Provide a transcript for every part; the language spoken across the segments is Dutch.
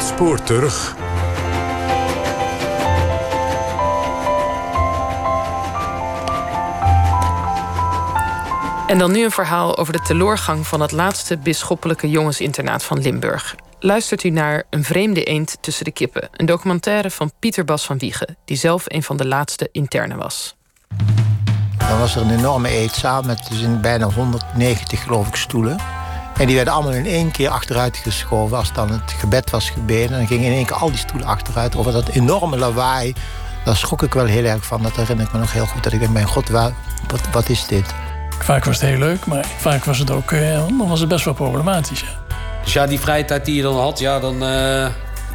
het spoor terug. En dan nu een verhaal over de teloorgang van het laatste bisschoppelijke jongensinternaat van Limburg. Luistert u naar Een vreemde eend tussen de kippen, een documentaire van Pieter Bas van Wiegen, die zelf een van de laatste internen was. Dan was er een enorme eetzaal met dus bijna 190 geloof ik stoelen. En die werden allemaal in één keer achteruit geschoven. Als dan het gebed was gebeden, dan gingen in één keer al die stoelen achteruit. Over dat enorme lawaai, daar schrok ik wel heel erg van. Dat herinner ik me nog heel goed. Dat ik denk, mijn god, wat, wat is dit? Vaak was het heel leuk, maar vaak was het ook eh, dan was het best wel problematisch. Dus ja, die vrije tijd die je dan had, ja, dan... Uh,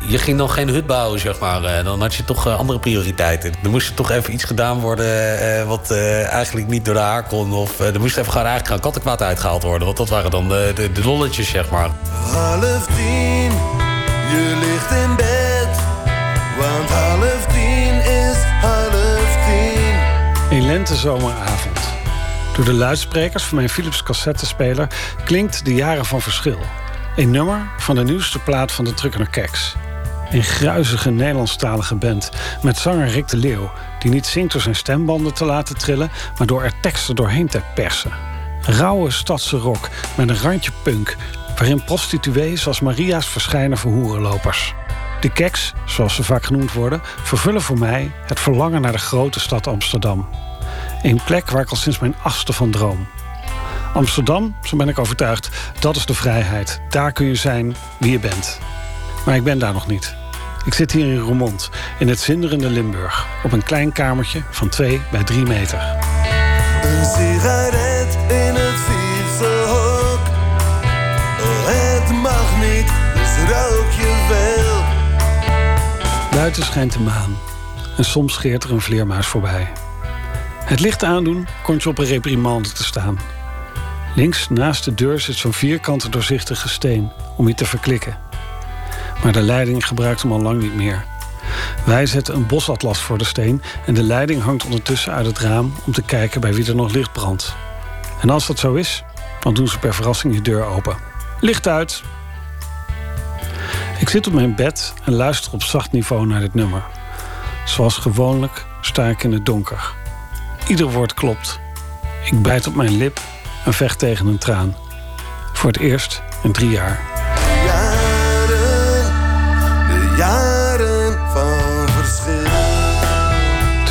je ging dan geen hut bouwen, zeg maar. Uh, dan had je toch andere prioriteiten. Er moest er toch even iets gedaan worden wat eigenlijk niet door de haar kon. Of er moest even gewoon eigenlijk gaan kattenkwaad uitgehaald worden. Want dat waren dan de, de, de lolletjes, zeg maar. Half tien, je ligt in bed. Want half tien is half tien. Een lentezomeravond. Door de luidsprekers van mijn Philips cassettespeler klinkt De Jaren van Verschil. Een nummer van de nieuwste plaat van de Truckener Keks. Een gruizige Nederlandstalige band met zanger Rick de Leeuw... die niet zingt door zijn stembanden te laten trillen... maar door er teksten doorheen te persen. Rauwe stadse rock met een randje punk... waarin prostituees als Maria's verschijnen voor hoerenlopers. De Keks, zoals ze vaak genoemd worden... vervullen voor mij het verlangen naar de grote stad Amsterdam. Een plek waar ik al sinds mijn achtste van droom. Amsterdam, zo ben ik overtuigd, dat is de vrijheid. Daar kun je zijn wie je bent. Maar ik ben daar nog niet. Ik zit hier in Roermond, in het zinderende Limburg... op een klein kamertje van 2 bij 3 meter. Een sigaret in het fietsenhok. Oh, het mag niet, dus rook je wel. Buiten schijnt de maan. En soms scheert er een vleermuis voorbij. Het licht aandoen komt je op een reprimande te staan. Links naast de deur zit zo'n vierkante doorzichtige steen om je te verklikken. Maar de leiding gebruikt hem al lang niet meer. Wij zetten een bosatlas voor de steen en de leiding hangt ondertussen uit het raam om te kijken bij wie er nog licht brandt. En als dat zo is, dan doen ze per verrassing je deur open. Licht uit! Ik zit op mijn bed en luister op zacht niveau naar dit nummer. Zoals gewoonlijk sta ik in het donker. Ieder woord klopt. Ik bijt op mijn lip en vecht tegen een traan. Voor het eerst in drie jaar.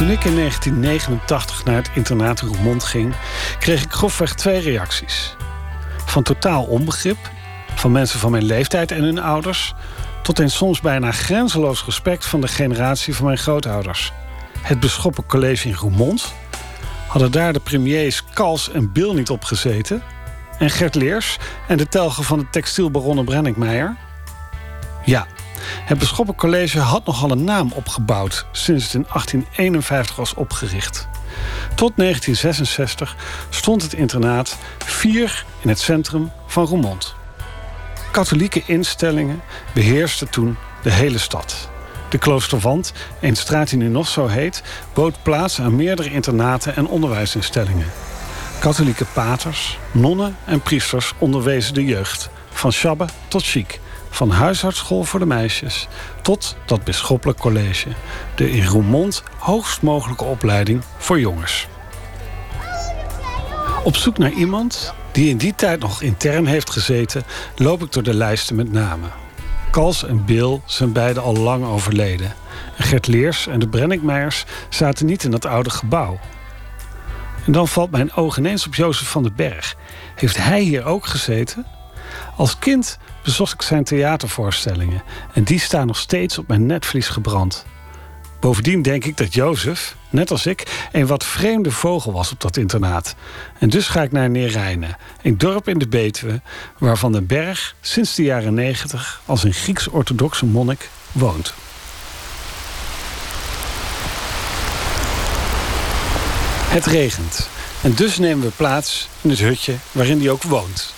Toen ik in 1989 naar het internaat Roermond ging... kreeg ik grofweg twee reacties. Van totaal onbegrip, van mensen van mijn leeftijd en hun ouders... tot een soms bijna grenzeloos respect van de generatie van mijn grootouders. Het Bisschoppencollege in Roermond hadden daar de premiers Kals en Bill niet op gezeten? En Gert Leers en de telger van de textielbaronnen Brenninkmeijer? Ja, het Bisschoppencollege had nogal een naam opgebouwd... sinds het in 1851 was opgericht. Tot 1966 stond het internaat vier in het centrum van Roermond. Katholieke instellingen beheersten toen de hele stad. De Kloosterwand, een straat die nu nog zo heet... bood plaats aan meerdere internaten en onderwijsinstellingen. Katholieke paters, nonnen en priesters onderwezen de jeugd. Van shabbe tot chic. Van huisartsschool voor de meisjes tot dat bisschoppelijk college. De in Roermond hoogst mogelijke opleiding voor jongens. Op zoek naar iemand die in die tijd nog intern heeft gezeten... loop ik door de lijsten met namen. Kals en Bill zijn beide al lang overleden. En Gert Leers en de Brenninkmeijers zaten niet in dat oude gebouw. En dan valt mijn oog ineens op Jozef van den Berg. Heeft hij hier ook gezeten? Als kind bezocht ik zijn theatervoorstellingen... en die staan nog steeds op mijn netvlies gebrand. Bovendien denk ik dat Jozef, net als ik, een wat vreemde vogel was op dat internaat. En dus ga ik naar Neerijnen, een dorp in de Betuwe... waar Van den Berg sinds de jaren negentig als een Grieks-orthodoxe monnik woont. Het regent en dus nemen we plaats in het hutje waarin hij ook woont.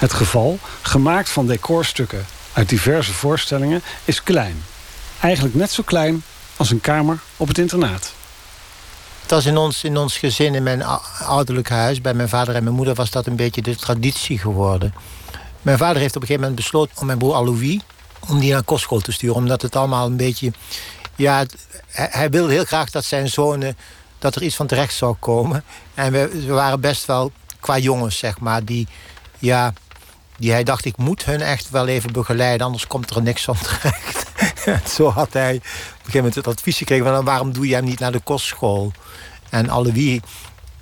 Het geval, gemaakt van decorstukken uit diverse voorstellingen, is klein. Eigenlijk net zo klein als een kamer op het internaat. Het was in ons, in ons gezin, in mijn ouderlijk huis... bij mijn vader en mijn moeder was dat een beetje de traditie geworden. Mijn vader heeft op een gegeven moment besloten om mijn broer Alois... om die naar kostschool te sturen. Omdat het allemaal een beetje... Ja, hij wilde heel graag dat zijn zonen... dat er iets van terecht zou komen. En we, we waren best wel qua jongens, zeg maar... die, ja, die hij dacht, ik moet hun echt wel even begeleiden... anders komt er niks van terecht. Zo had hij op een gegeven moment het advies gekregen... van waarom doe je hem niet naar de kostschool? En Alois,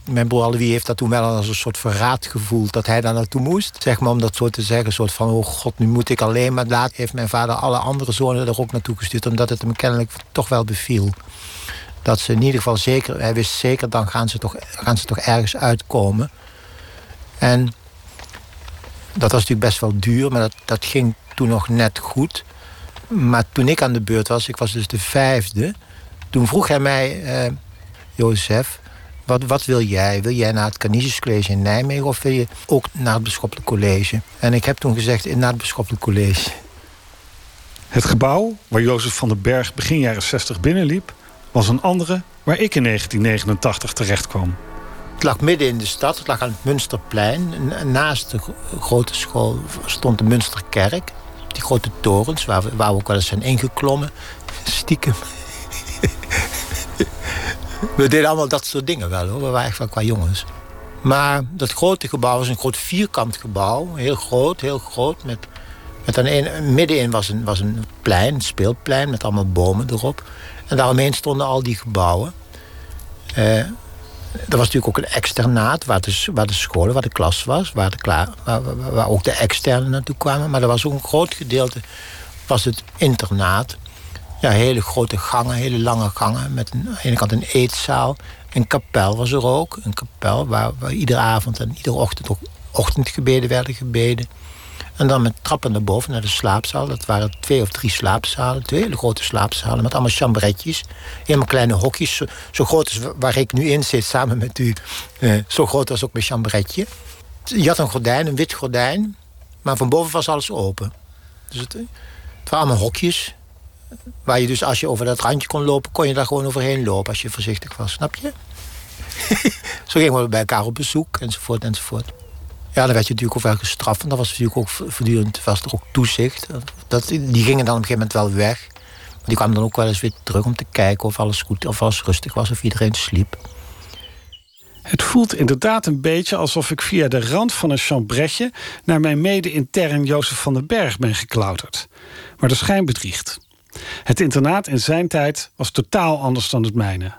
mijn broer Alois heeft dat toen wel als een soort verraad gevoeld... dat hij daar naartoe moest. Zeg maar om dat zo te zeggen, een soort van... oh god, nu moet ik alleen. Maar laat heeft mijn vader alle andere zonen er ook naartoe gestuurd... omdat het hem kennelijk toch wel beviel. Dat ze in ieder geval zeker... Hij wist zeker, dan gaan ze toch, gaan ze toch ergens uitkomen. En dat was natuurlijk best wel duur... maar dat, dat ging toen nog net goed... Maar toen ik aan de beurt was, ik was dus de vijfde... toen vroeg hij mij, eh, Jozef, wat, wat wil jij? Wil jij naar het Canisius College in Nijmegen... of wil je ook naar het Bisschoppelijk College? En ik heb toen gezegd, in naar het Bisschoppelijk College. Het gebouw waar Jozef van den Berg begin jaren 60 binnenliep... was een andere waar ik in 1989 terecht kwam. Het lag midden in de stad, het lag aan het Münsterplein. En Naast de gro- grote school stond de Münsterkerk. Die grote torens, waar we, waar ook wel eens zijn ingeklommen. Stiekem. we deden allemaal dat soort dingen wel hoor. We waren echt wel qua jongens. Maar dat grote gebouw was een groot vierkant gebouw. Heel groot, heel groot. Met, met aan een, middenin was een, was een plein, een speelplein met allemaal bomen erop. En daaromheen stonden al die gebouwen. Eh, er was natuurlijk ook een externaat waar de, waar de scholen, waar de klas was, waar, de kla- waar, ook de externen naartoe kwamen. Maar er was ook een groot gedeelte, was het internaat. Ja, hele grote gangen, hele lange gangen. Met aan de ene kant een eetzaal. Een kapel was er ook. Een kapel waar, waar iedere avond en iedere ochtend ook ochtendgebeden werden gebeden. En dan met trappen naar boven, naar de slaapzaal. Dat waren twee of drie slaapzalen. Twee hele grote slaapzalen met allemaal chambretjes. Helemaal kleine hokjes. Zo, groot als waar ik nu in zit samen met u. Eh, zo groot was ook mijn chambretje. Je had een gordijn, een wit gordijn. Maar van boven was alles open. Dus het, het waren allemaal hokjes. Waar je dus als je over dat randje kon lopen... kon je daar gewoon overheen lopen als je voorzichtig was. Snap je? Zo gingen we bij elkaar op bezoek, enzovoort, enzovoort. Ja, dan werd je natuurlijk ook wel gestraft. En dat was natuurlijk ook voortdurend was er ook toezicht. Dat, die gingen dan op een gegeven moment wel weg. Maar die kwamen dan ook wel eens weer terug om te kijken of alles goed, of alles rustig was, of iedereen sliep. Het voelt inderdaad een beetje alsof ik via de rand van een chambretje... naar mijn mede-intern Jozef van den Berg ben geklauterd. Maar de schijn bedriegt. Het internaat in zijn tijd was totaal anders dan het mijne.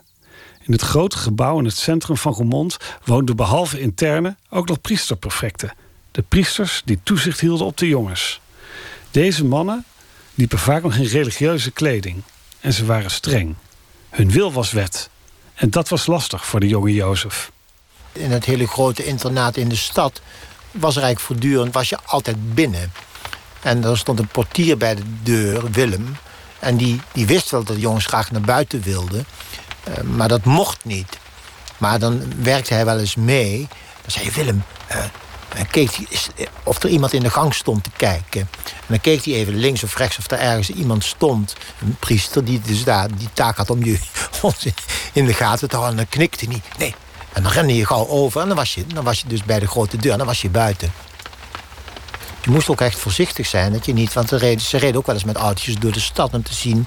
In het grote gebouw in het centrum van Roermond woonden behalve interne ook nog priesterprefecten. De priesters die toezicht hielden op de jongens. Deze mannen liepen vaak nog in religieuze kleding. En ze waren streng. Hun wil was wet. En dat was lastig voor de jonge Jozef. In het hele grote internaat in de stad was eigenlijk voortdurend was je altijd binnen. En er stond een portier bij de deur, Willem. En die, die wist wel dat de jongens graag naar buiten wilden. Uh, maar dat mocht niet. Maar dan werkte hij wel eens mee. Dan zei hij, Willem, en keek hij of er iemand in de gang stond te kijken. En dan keek hij even links of rechts of er ergens iemand stond. Een priester die dus daar die taak had om je in de gaten te houden. En dan knikte hij niet. Nee. En dan rende je gauw over en dan was je, dan was je dus bij de grote deur. En dan was je buiten. Je moest ook echt voorzichtig zijn dat je niet... Want reden, ze reden ook wel eens met autootjes door de stad om te zien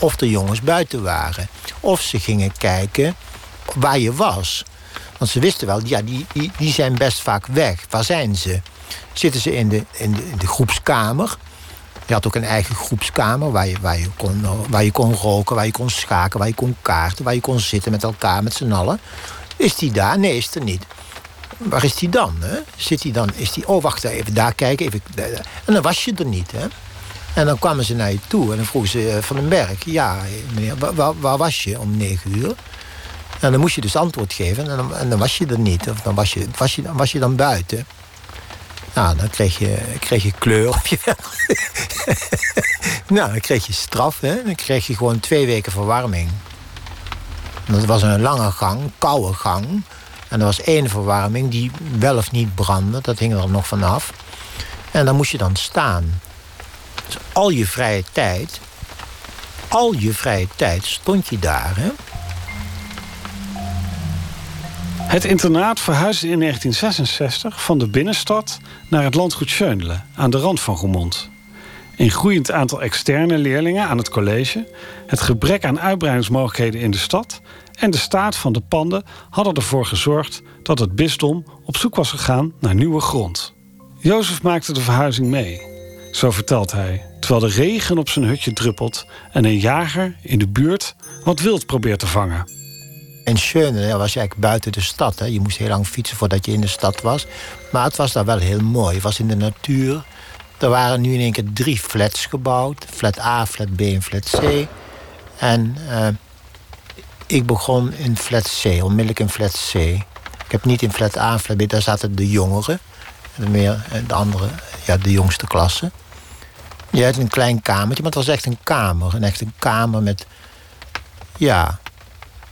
of de jongens buiten waren. Of ze gingen kijken waar je was. Want ze wisten wel, ja, die, die, zijn best vaak weg. Waar zijn ze? Zitten ze in de, in de, in de groepskamer? Je had ook een eigen groepskamer waar je, waar, je kon, waar je kon roken, waar je kon schaken, waar je kon kaarten, waar je kon zitten met elkaar, met z'n allen. Is die daar? Nee, is er niet. Waar is die dan? Hè? Zit die dan? Is die, oh, wacht even, daar kijken. Even, en dan was je er niet. Hè? En dan kwamen ze naar je toe en dan vroegen ze van den Berg... ja, meneer, waar, waar was je om negen uur? En dan moest je dus antwoord geven en dan, en dan was je er niet. Of dan was je, was je, was je dan buiten. Nou, dan kreeg je, kreeg je kleur op je Nou, dan kreeg je straf. Hè? Dan kreeg je gewoon twee weken verwarming. Dat was een lange gang, koude gang. En er was één verwarming die wel of niet brandde. Dat hing er nog vanaf. En dan moest je dan staan. Al je vrije tijd... al je vrije tijd stond je daar, hè? Het internaat verhuisde in 1966 van de binnenstad naar het landgoed Schönle aan de rand van Roermond. een groeiend aantal externe leerlingen aan het college, het gebrek aan uitbreidingsmogelijkheden in de stad en de staat van de panden hadden ervoor gezorgd dat het bisdom op zoek was gegaan naar nieuwe grond. Jozef maakte de verhuizing mee, zo vertelt hij, terwijl de regen op zijn hutje druppelt en een jager in de buurt wat wild probeert te vangen. In Schöne was eigenlijk buiten de stad. Hè. Je moest heel lang fietsen voordat je in de stad was. Maar het was daar wel heel mooi. Het was in de natuur. Er waren nu in één keer drie flats gebouwd. Flat A, flat B en flat C. En uh, ik begon in flat C, onmiddellijk in flat C. Ik heb niet in flat A en flat B, daar zaten de jongeren. En meer de andere, ja, de jongste klasse. Je had een klein kamertje, maar het was echt een kamer. Een echt een kamer met, ja,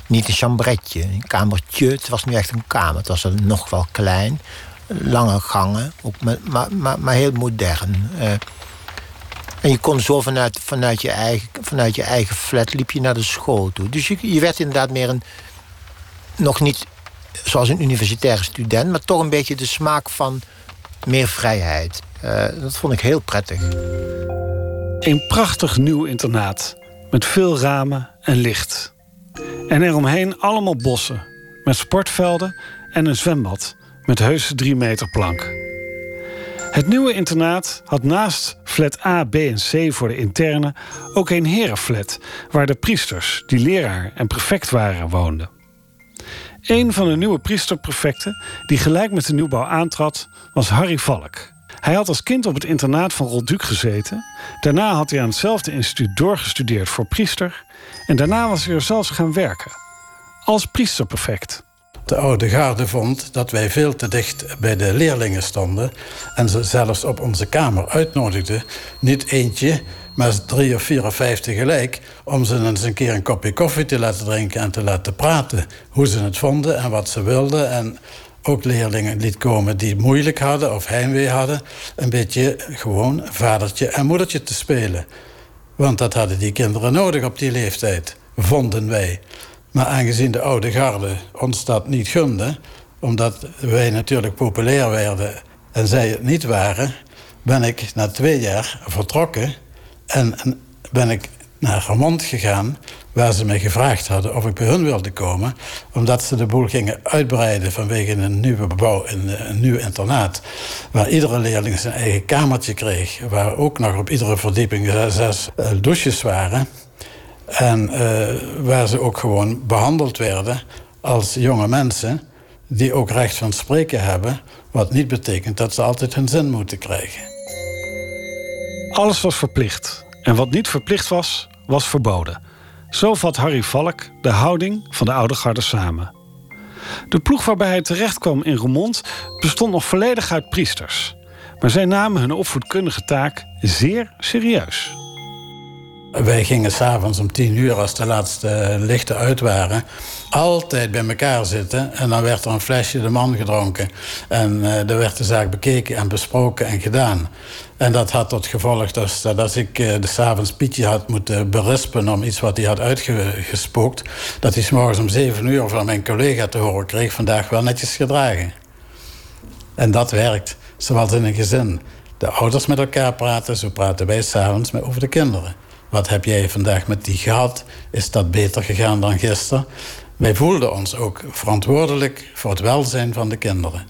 niet een chambretje, een kamertje. Het was nu echt een kamer. Het was nog wel klein. Lange gangen, ook met, maar, maar, maar heel modern. Uh, en je kon zo vanuit, vanuit, je eigen, vanuit je eigen flat liep je naar de school toe. Dus je, je werd inderdaad meer een... Nog niet zoals een universitaire student... maar toch een beetje de smaak van meer vrijheid. Uh, dat vond ik heel prettig. Een prachtig nieuw internaat. Met veel ramen en licht. En eromheen allemaal bossen. Met sportvelden en een zwembad. Met heuse drie meter plank. Het nieuwe internaat had naast flat A, B en C voor de interne... ook een herenflat, waar de priesters, die leraar en prefect waren, woonden. Een van de nieuwe priesterprefecten die gelijk met de nieuwbouw aantrad... was Harry Valk. Hij had als kind op het internaat van Rolduc gezeten. Daarna had hij aan hetzelfde instituut doorgestudeerd voor priester... en daarna was hij er zelfs gaan werken. Als priesterprefect. De oude garde vond dat wij veel te dicht bij de leerlingen stonden... en ze zelfs op onze kamer uitnodigden. Niet eentje, maar drie of vier of vijf tegelijk... om ze eens een keer een kopje koffie te laten drinken en te laten praten. Hoe ze het vonden en wat ze wilden. En ook leerlingen liet komen die moeilijk hadden of heimwee hadden... een beetje gewoon vadertje en moedertje te spelen. Want dat hadden die kinderen nodig op die leeftijd, vonden wij. Maar aangezien de oude garde ons dat niet gunde... omdat wij natuurlijk populair werden en zij het niet waren... ben ik na twee jaar vertrokken en ben ik naar Remond gegaan... waar ze mij gevraagd hadden of ik bij hun wilde komen... omdat ze de boel gingen uitbreiden vanwege een nieuwe bebouw... een, een nieuw internaat, waar iedere leerling zijn eigen kamertje kreeg... waar ook nog op iedere verdieping zes uh, douches waren... En uh, waar ze ook gewoon behandeld werden als jonge mensen... die ook recht van spreken hebben... wat niet betekent dat ze altijd hun zin moeten krijgen. Alles was verplicht. En wat niet verplicht was, was verboden. Zo vat Harry Valk de houding van de oude garde samen. De ploeg waarbij hij terecht kwam in Roermond bestond nog volledig uit priesters. Maar zij namen hun opvoedkundige taak zeer serieus. Wij gingen s'avonds om tien uur, als de laatste lichten uit waren... altijd bij elkaar zitten. En dan werd er een flesje de man gedronken. En uh, er werd de zaak bekeken en besproken en gedaan. En dat had tot gevolg dat als ik de s'avonds Pietje had moeten berispen... om iets wat hij had uitgespookt... dat hij s'morgens om zeven uur van mijn collega te horen kreeg... vandaag wel netjes gedragen. En dat werkt, zoals in een gezin. De ouders met elkaar praten, zo praten wij s'avonds over de kinderen. Wat heb jij vandaag met die gehad? Is dat beter gegaan dan gisteren? Wij voelden ons ook verantwoordelijk voor het welzijn van de kinderen.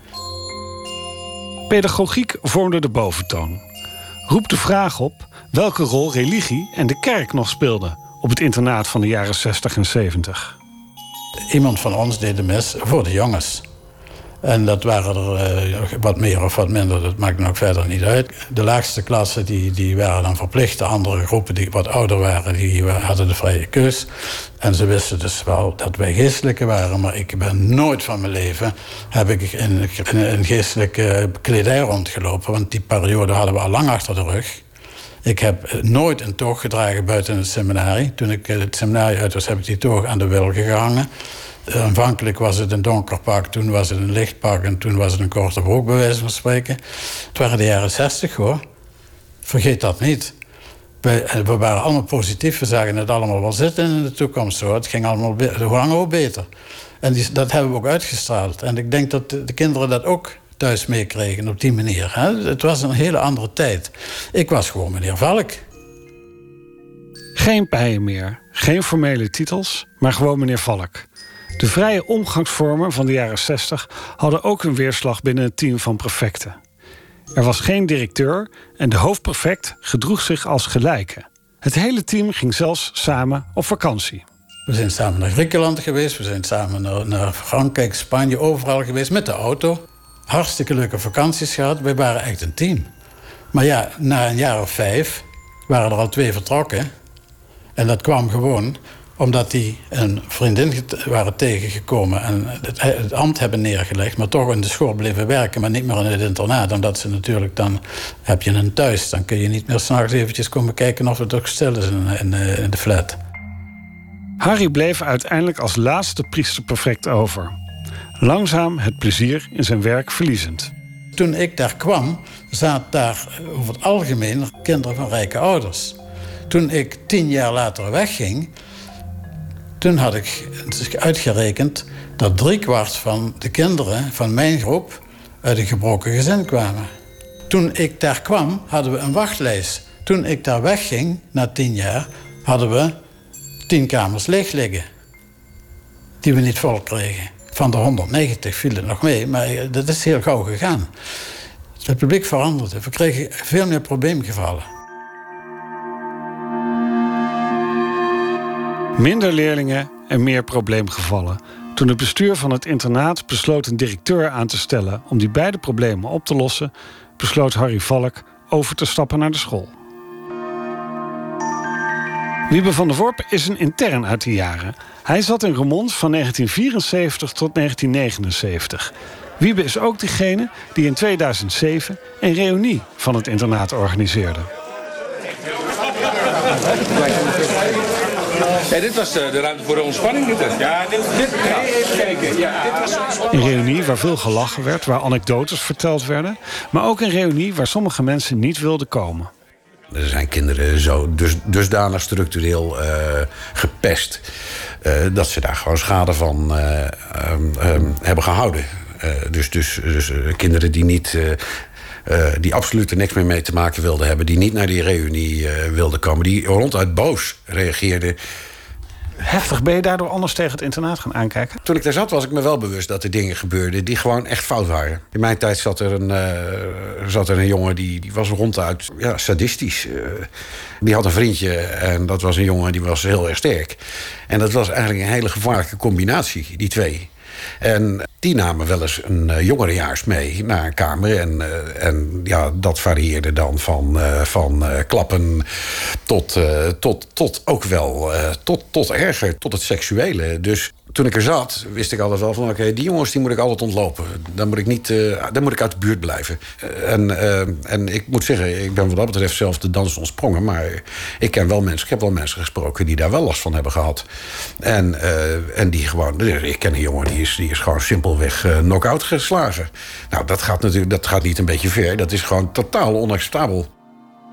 Pedagogiek vormde de boventoon. Roep de vraag op welke rol religie en de kerk nog speelden op het internaat van de jaren 60 en 70. Iemand van ons deed de mis voor de jongens. En dat waren er uh, wat meer of wat minder, dat maakt nog verder niet uit. De laagste klassen die, die waren dan verplicht. De andere groepen die wat ouder waren, die hadden de vrije keus. En ze wisten dus wel dat wij geestelijke waren. Maar ik ben nooit van mijn leven heb ik in, in geestelijke kledij rondgelopen. Want die periode hadden we al lang achter de rug. Ik heb nooit een toog gedragen buiten het seminarie. Toen ik het seminarie uit was, heb ik die toog aan de wil gehangen. Aanvankelijk was het een donker pak, toen was het een licht pak... en toen was het een korte broek, bij wijze van spreken. Het waren de jaren zestig, hoor. Vergeet dat niet. We, eh, waren allemaal positief. We zagen het allemaal wel zitten in de toekomst. Hoor. Het ging allemaal hoe langer hoe beter. En dat hebben we ook uitgestraald. En ik denk dat de, de kinderen dat ook thuis meekregen op die manier. Hè? Het was een hele andere tijd. Ik was gewoon meneer Valk. Geen pijen meer, geen formele titels, maar gewoon meneer Valk. De vrije omgangsvormen van de jaren 60 hadden ook een weerslag binnen het team van prefecten. Er was geen directeur en de hoofdprefect gedroeg zich als gelijke. Het hele team ging zelfs samen op vakantie. We zijn samen naar Griekenland geweest, we zijn samen naar, naar Frankrijk, Spanje, overal geweest met de auto. Hartstikke leuke vakanties gehad. We waren echt een team. Maar ja, na een jaar of vijf waren er al twee vertrokken. En dat kwam gewoon omdat die een vriendin waren tegengekomen en het, het, ambt hebben neergelegd, maar toch in de school bleven werken, maar niet meer in het internaat. Omdat ze natuurlijk dan heb je een thuis. Dan kun je niet meer s'nachts eventjes komen kijken of het ook stil is in, in, in de flat. Harry bleef uiteindelijk als laatste priesterprefect over. Langzaam het plezier in zijn werk verliezend. Toen ik daar kwam, zaten daar over het algemeen kinderen van rijke ouders. Toen ik tien jaar later wegging, toen had ik uitgerekend dat driekwart van de kinderen van mijn groep uit een gebroken gezin kwamen. Toen ik daar kwam, hadden we een wachtlijst. Toen ik daar wegging, na tien jaar, hadden we tien kamers leeg liggen. Die we niet vol kregen. Van de 190 viel het nog mee, maar dat is heel gauw gegaan. Het publiek veranderde. We kregen veel meer probleemgevallen. Minder leerlingen en meer probleemgevallen. Toen het bestuur van het internaat besloot een directeur aan te stellen om die beide problemen op te lossen, besloot Harry Valk over te stappen naar de school. Wiebe van der Worp is een intern uit die jaren. Hij zat in Remond van 1974 tot 1979. Wiebe is ook degene die in 2007 een reunie van het internaat organiseerde. Ja, dit was de, de ruimte voor de ontspanning. Dit ja, dit, dit even kijken. Ja, dit was een reunie waar veel gelachen werd, waar anekdotes verteld werden. Maar ook een reunie waar sommige mensen niet wilden komen. Er zijn kinderen zo dus, dusdanig structureel uh, gepest... Uh, dat ze daar gewoon schade van uh, um, um, hebben gehouden. dus, dus, dus kinderen die niet... die absoluut er niks meer mee te maken wilden hebben... die niet naar die reunie wilden komen... die ronduit boos reageerden heftig. Ben je daardoor anders tegen het internaat gaan aankijken? Toen ik daar zat was ik me wel bewust dat er dingen gebeurden... die gewoon echt fout waren. In mijn tijd zat er een, uh, zat er een jongen die, die was ronduit ja, sadistisch. Uh, die had een vriendje en dat was een jongen die was heel erg sterk. En dat was eigenlijk een hele gevaarlijke combinatie, die twee. En die namen wel eens een uh, jongerejaars mee naar een kamer. En, uh, en ja, dat varieerde dan van, uh, van klappen tot, tot, tot ook wel tot, tot erger, tot het seksuele. Dus toen ik er zat, wist ik altijd wel van... oké, die jongens die moet ik altijd ontlopen. Dan moet ik, niet, dan moet ik uit de buurt blijven. En, en ik moet zeggen, ik ben wat dat betreft zelf de dans ontsprongen... maar ik ken wel mensen, ik heb wel mensen gesproken... die daar wel last van hebben gehad. En, en die gewoon... Ik ken een jongen, die is, die is gewoon simpelweg knock-out geslagen. Nou, dat gaat natuurlijk dat gaat niet een beetje ver. Dat is gewoon totaal onacceptabel.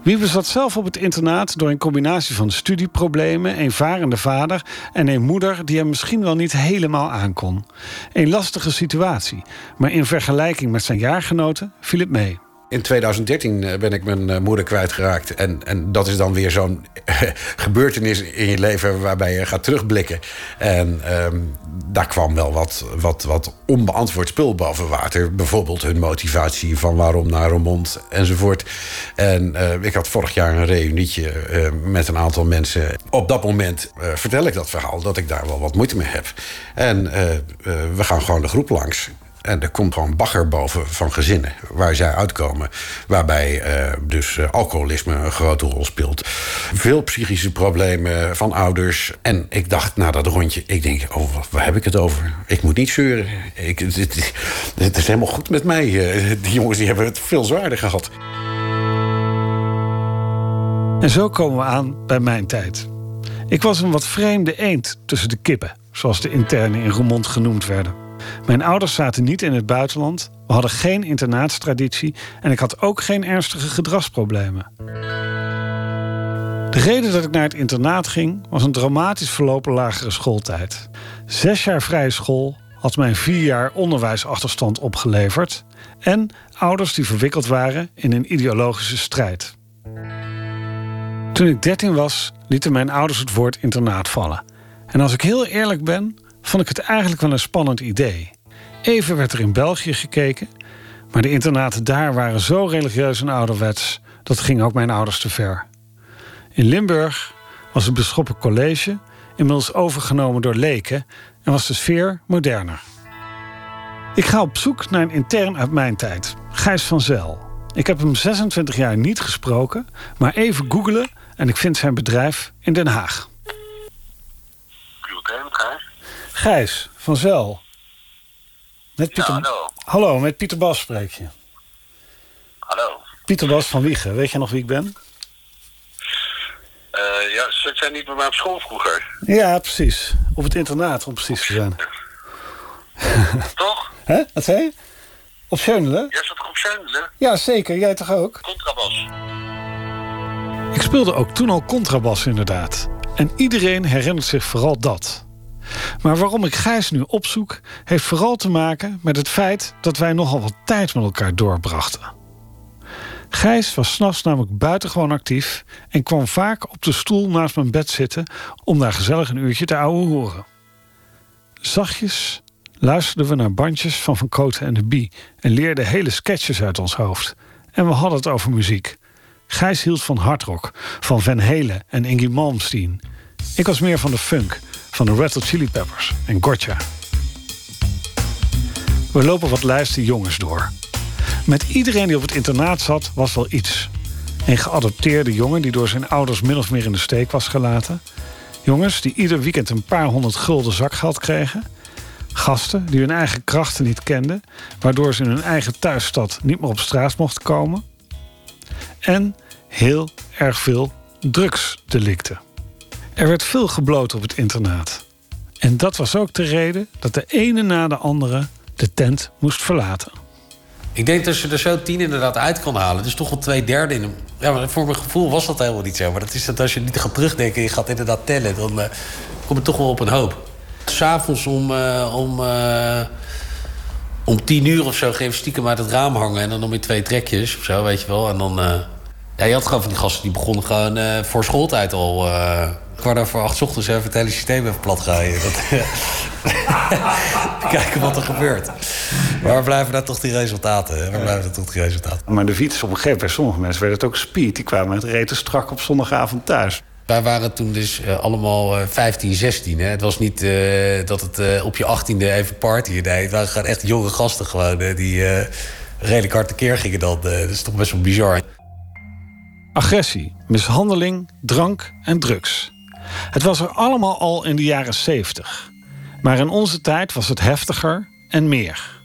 Wiebe zat zelf op het internaat door een combinatie van studieproblemen, een varende vader en een moeder die hem misschien wel niet helemaal aankon. Een lastige situatie, maar in vergelijking met zijn jaargenoten viel het mee. In 2013 eh, ben ik mijn eh, moeder kwijtgeraakt. En, en dat is dan weer zo'n gebeurtenis in je leven waarbij je gaat terugblikken. En um, daar kwam wel wat, wat, wat onbeantwoord spul boven water. Bijvoorbeeld hun motivatie van waarom naar Roermond enzovoort. En ik had vorig jaar een reunietje met een aantal mensen. Op dat moment vertel ik dat verhaal, dat ik daar wel wat moeite mee heb. En we gaan gewoon de groep langs. En er komt gewoon bagger boven van gezinnen waar zij uitkomen. Waarbij uh, dus uh, alcoholisme een grote rol speelt. Veel psychische problemen van ouders. En ik dacht na dat rondje, ik denk, oh, waar heb ik het over? Ik moet niet zeuren. Ik, het, het, is helemaal goed met mij. Uh, die jongens die hebben het veel zwaarder gehad. En zo komen we aan bij mijn tijd. Ik was een wat vreemde eend tussen de kippen, zoals de internen in Roermond genoemd werden. Mijn ouders zaten niet in het buitenland. We hadden geen internaatstraditie en ik had ook geen ernstige gedragsproblemen. De reden dat ik naar het internaat ging was een dramatisch verlopen lagere schooltijd. Zes jaar vrije school had mij vier jaar onderwijsachterstand opgeleverd. En ouders die verwikkeld waren in een ideologische strijd. Toen ik 13 was, lieten mijn ouders het woord internaat vallen. En als ik heel eerlijk ben, vond ik het eigenlijk wel een spannend idee. Even werd er in België gekeken, maar de internaten daar waren zo religieus en ouderwets, dat ging ook mijn ouders te ver. In Limburg was het Bisschoppen College inmiddels overgenomen door leken en was de sfeer moderner. Ik ga op zoek naar een intern uit mijn tijd, Gijs van Zel. Ik heb hem 26 jaar niet gesproken, maar even googelen en ik vind zijn bedrijf in Den Haag. Gijs? Van Zel. Met Pieter... Ja, hallo. Hallo, met Pieter Bas spreek je. Hallo. Pieter Bas van Wiegen. Weet jij nog wie ik ben? Uh, ja, zit jij niet bij mij op school vroeger? Ja, precies. Op het internaat, om precies te zijn. toch? Hè? Wat zei je? Op Schönelen? Jij zat toch op Schönelen? Ja, zeker. Jij toch ook? Contrabas. Ik speelde ook toen al contrabas, inderdaad. En iedereen herinnert zich vooral dat. Maar waarom ik Gijs nu opzoek, heeft vooral te maken met het feit dat wij nogal wat tijd met elkaar doorbrachten. Gijs was s'nachts namelijk buitengewoon actief en kwam vaak op de stoel naast mijn bed zitten om daar gezellig een uurtje te ouwe horen. Zachtjes luisterden we naar bandjes van Van Koten en de Bie en leerden hele sketches uit ons hoofd. En we hadden het over muziek. Gijs hield van hardrock, van Van Halen en Ingy Malmsteen. Ik was meer van de funk, van de Red Hot Chili Peppers en Gotcha. We lopen wat lijsten jongens door. Met iedereen die op het internaat zat, was wel iets. Een geadopteerde jongen die door zijn ouders min of meer in de steek was gelaten. Jongens die ieder weekend een paar honderd gulden zakgeld kregen. Gasten die hun eigen krachten niet kenden, waardoor ze in hun eigen thuisstad niet meer op straat mochten komen. En heel erg veel drugsdelicten. Er werd veel gebloot op het internaat. En dat was ook de reden dat de ene na de andere de tent moest verlaten. Ik denk dat je er zo tien inderdaad uit kan halen. Dus toch wel twee derde in hem. Ja, maar voor mijn gevoel was dat helemaal niet zo. Maar dat is dat als je niet gaat terugdenken en je gaat inderdaad tellen, dan uh, komt het toch wel op een hoop. S'avonds om, uh, om, uh, om tien uur of zo geef stiekem uit het raam hangen. En dan om in twee trekjes of zo, weet je wel. En dan. ja, je had gewoon van die gasten die begonnen gewoon voor schooltijd al kwart over acht ochtends even het hele systeem even plat rijden. Kijken wat er gebeurt. Waar blijven daar toch die resultaten? Waar blijven daar toch die resultaten? Maar de fiets op een gegeven moment, bij sommige mensen werd het ook speed. Die kwamen met reten strak op zondagavond thuis. Wij waren toen dus uh, allemaal uh, 15, 16. Hè? Het was niet uh, dat het uh, op je 18e even party Nee, het waren gewoon echt jonge gasten gewoon, die redelijk hard tekeer gingen dan. dat is toch best wel bizar. Agressie, mishandeling, drank en drugs. Het was er allemaal al in de jaren 70. Maar in onze tijd was het heftiger en meer.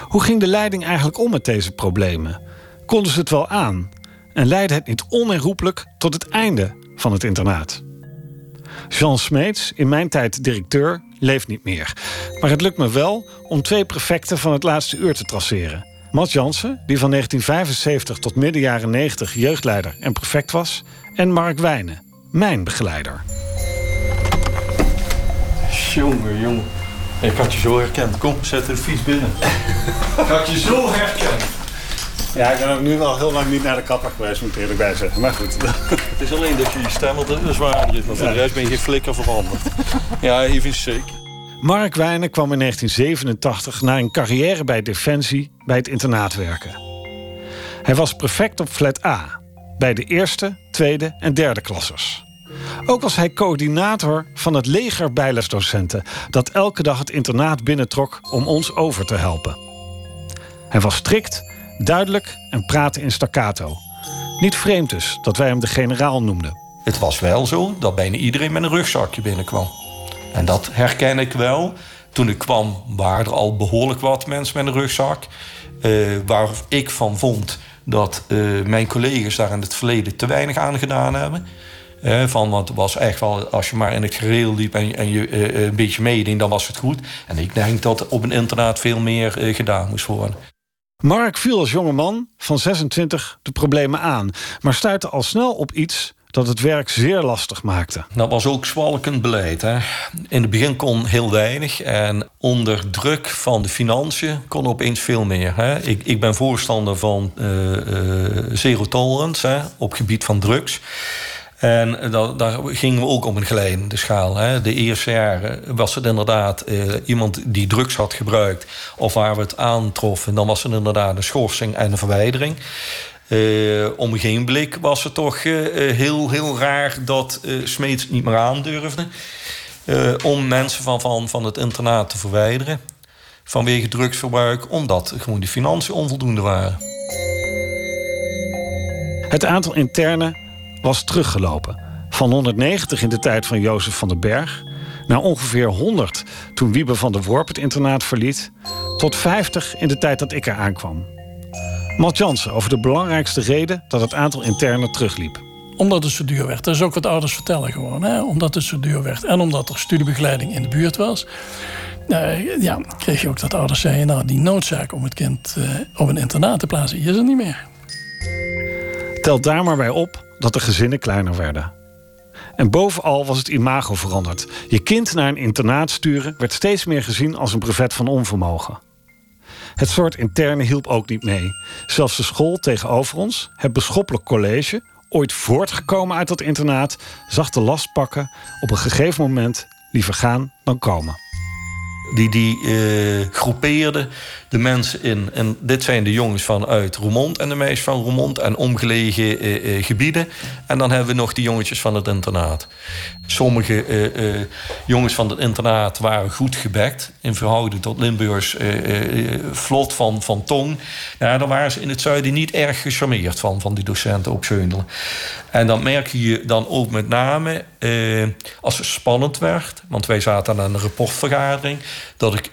Hoe ging de leiding eigenlijk om met deze problemen? Konden ze het wel aan? En leidde het niet onherroepelijk tot het einde van het internaat? Jean Smeets, in mijn tijd directeur, leeft niet meer. Maar het lukt me wel om twee prefecten van het laatste uur te traceren. Matt Jansen, die van 1975 tot midden jaren 90 jeugdleider en prefect was... en Mark Wijnen, mijn begeleider. Jongen, jongen. Ik had je zo herkend. Kom, zet de fiets binnen. ik had je zo herkend. Ja, ik ben ook nu wel heel lang niet naar de kapper geweest, moet ik eerlijk bij zeggen. Maar goed. Het is alleen dat je je stem wat zwaarder is, maar voor de rest ben je geen flikker veranderd. Ja, even zeker. Mark Wijnen kwam in 1987 na een carrière bij Defensie bij het internaat werken. Hij was prefect op flat A, bij de eerste, tweede en derde klassers. Ook was hij coördinator van het leger bijlesdocenten... dat elke dag het internaat binnentrok om ons over te helpen. Hij was strikt, duidelijk en praatte in staccato. Niet vreemd dus dat wij hem de generaal noemden. Het was wel zo dat bijna iedereen met een rugzakje binnenkwam. En dat herken ik wel. Toen ik kwam waren er al behoorlijk wat mensen met een rugzak. Uh, waar ik van vond dat uh, mijn collega's daar in het verleden te weinig aan gedaan hebben. Uh, van, want het was echt wel, als je maar in het gereel liep en, en je uh, een beetje meeding, dan was het goed. En ik denk dat op een internaat veel meer uh, gedaan moest worden. Mark viel als jonge man van 26 de problemen aan, maar stuitte al snel op iets dat het werk zeer lastig maakte. Dat was ook zwalkend beleid. Hè? In het begin kon heel weinig. En onder druk van de financiën kon opeens veel meer. Hè? Ik, ik ben voorstander van uh, uh, zero tolerance hè, op gebied van drugs. En dat, daar gingen we ook op een geleide schaal. Hè. De eerste jaren was het inderdaad uh, iemand die drugs had gebruikt... of waar we het aantroffen, dan was het inderdaad een schorsing en een verwijdering. Uh, om geen blik was het toch uh, heel, heel raar dat Smeets niet meer aandurfde. om mensen van, van, van het internaat te verwijderen. Vanwege drugsverbruik, omdat gewoon de financiën onvoldoende waren. Het aantal internen was teruggelopen. Van 190 in de tijd van Jozef van den Berg... naar ongeveer 100 toen Wiebe van der Worp het internaat verliet... tot 50 in de tijd dat ik er aankwam. Matt Jansen over de belangrijkste reden dat het aantal internen terugliep. Omdat het zo duur werd. Dat is ook wat ouders vertellen gewoon. Hè? Omdat het zo duur werd. En omdat er studiebegeleiding in de buurt was. Uh, ja, kreeg je ook dat ouders zeiden... nou, die noodzaak om het kind uh, op een internaat te plaatsen... is er niet meer. Telt daar maar bij op dat de gezinnen kleiner werden. En bovenal was het imago veranderd. Je kind naar een internaat sturen werd steeds meer gezien als een brevet van onvermogen. Het soort interne hielp ook niet mee. Zelfs de school tegenover ons, het beschoppelijk college, ooit voortgekomen uit dat internaat, zag de last pakken op een gegeven moment liever gaan dan komen. Die, die uh, groepeerde de mensen in. En dit zijn de jongens vanuit Roermond en de meisjes van Roermond en omgelegen uh, uh, gebieden. En dan hebben we nog die jongetjes van het internaat. Sommige jongens van het internaat waren goed gebekt in verhouding tot Limburgs vlot van, van tong. Nou, daar waren ze in het zuiden niet erg gecharmeerd van, van die docenten op Zeundelen. En dan merk je dan ook met name als het spannend werd, want wij zaten aan een rapportvergadering, dat ik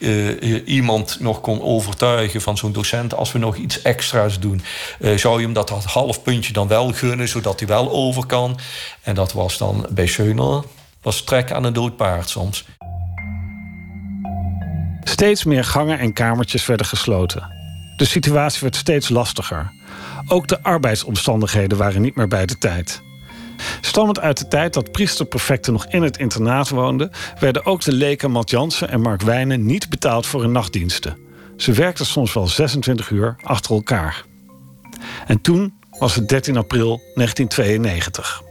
iemand nog kon over overtuigen van zo'n docent... als we nog iets extra's doen, uh, zou je hem dat half puntje dan wel gunnen... zodat hij wel over kan. En dat was dan bij Schöner, was trek aan een dood paard soms. Steeds meer gangen en kamertjes werden gesloten. De situatie werd steeds lastiger. Ook de arbeidsomstandigheden waren niet meer bij de tijd. Stammend uit de tijd dat priesterprefecten nog in het internaat woonden... werden ook de leken Matt Jansen en Mark Wijnen niet betaald voor hun nachtdiensten. Ze werkten soms wel 26 uur achter elkaar. En toen was het 13 april 1992.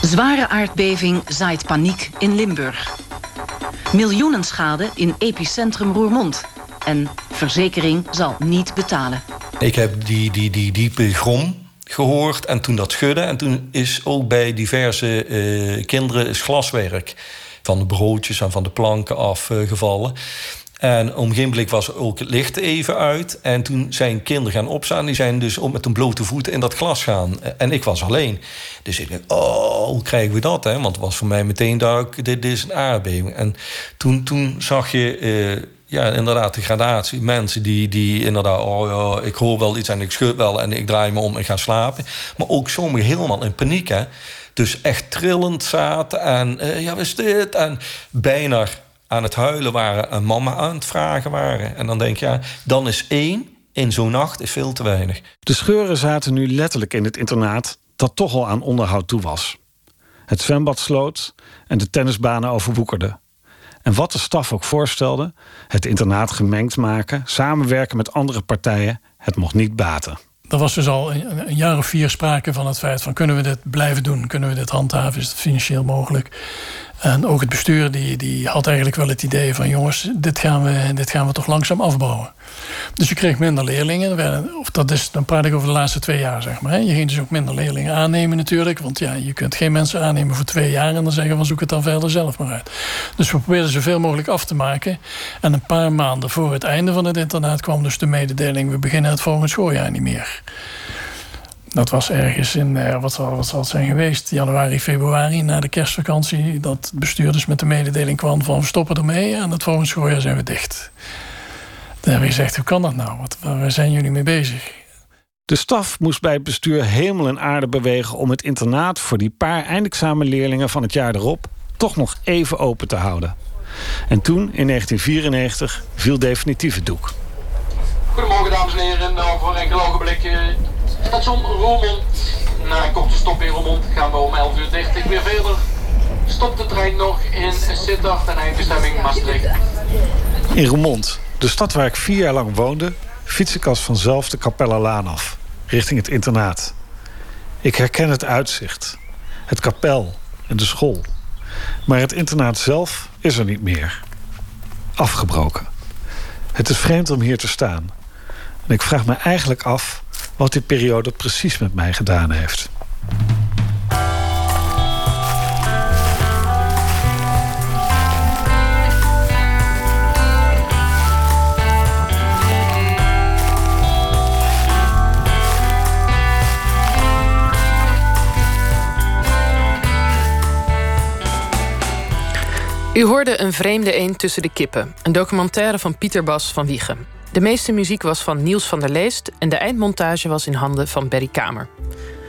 Zware aardbeving zaait paniek in Limburg. Miljoenen schade in epicentrum Roermond. En verzekering zal niet betalen. Ik heb die, die, die diepe grom gehoord en toen dat schudde. En toen is ook bij diverse uh, kinderen glaswerk van de broodjes en van de planken afgevallen. En om geen blik was ook het licht even uit. En toen zijn kinderen gaan opstaan. Die zijn dus op met een blote voeten in dat glas gaan. En ik was alleen. Dus ik dacht, oh, hoe krijgen we dat? Hè? Want het was voor mij meteen duidelijk, dit is een aardbeving. En toen, toen zag je... Uh, ja, inderdaad, de gradatie. Mensen die, die inderdaad, oh ja, ik hoor wel iets en ik schud wel en ik draai me om en ga slapen. Maar ook sommigen helemaal in paniek, hè dus echt trillend zaten. En uh, ja, is dit? En bijna aan het huilen waren en mama aan het vragen waren. En dan denk je, dan is één in zo'n nacht is veel te weinig. De scheuren zaten nu letterlijk in het internaat... dat toch al aan onderhoud toe was. Het zwembad sloot en de tennisbanen overwoekerden. En wat de staf ook voorstelde, het internaat gemengd maken... samenwerken met andere partijen, het mocht niet baten. Er was dus al een, jaar of vier sprake van het feit van kunnen we dit blijven doen? Kunnen we dit handhaven? Is het financieel mogelijk? En ook het bestuur die, die had eigenlijk wel het idee van jongens, dit gaan we, dit gaan we toch langzaam afbouwen. Dus je kreeg minder leerlingen. Of dat is, dan praat ik over de laatste twee jaar, zeg maar. Je ging dus ook minder leerlingen aannemen natuurlijk. Want ja, je kunt geen mensen aannemen voor twee jaar... en dan zeggen van zoek het dan verder zelf maar uit. Dus we probeerden zoveel mogelijk af te maken. En een paar maanden voor het einde van het internaat... kwam dus de mededeling... we beginnen het volgend schooljaar niet meer. Dat was ergens in, eh, wat, zal, wat zal het zijn geweest, januari, februari, na de kerstvakantie. Dat het bestuur dus met de mededeling kwam van we stoppen ermee en het volgende schooljaar zijn we dicht. Dan hebben we gezegd, hoe kan dat nou? Wat, waar zijn jullie mee bezig? De staf moest bij het bestuur hemel en aarde bewegen om het internaat voor die paar eindexamenleerlingen van het jaar erop toch nog even open te houden. En toen, in 1994, viel definitief het doek. Goedemorgen dames en heren, nou voor enkele ogenblikken station Roermond. Na een korte stop in Roermond gaan we om 11 uur weer verder. Stopt de trein nog in Sittard en eindbestemming Maastricht. In Roermond, de stad waar ik vier jaar lang woonde, fiets ik als vanzelf de Capella af, richting het internaat. Ik herken het uitzicht, het kapel en de school. Maar het internaat zelf is er niet meer. Afgebroken. Het is vreemd om hier te staan. En ik vraag me eigenlijk af wat die periode precies met mij gedaan heeft. U hoorde Een vreemde eend tussen de kippen. Een documentaire van Pieter Bas van Wiegen. De meeste muziek was van Niels van der Leest... en de eindmontage was in handen van Berry Kamer.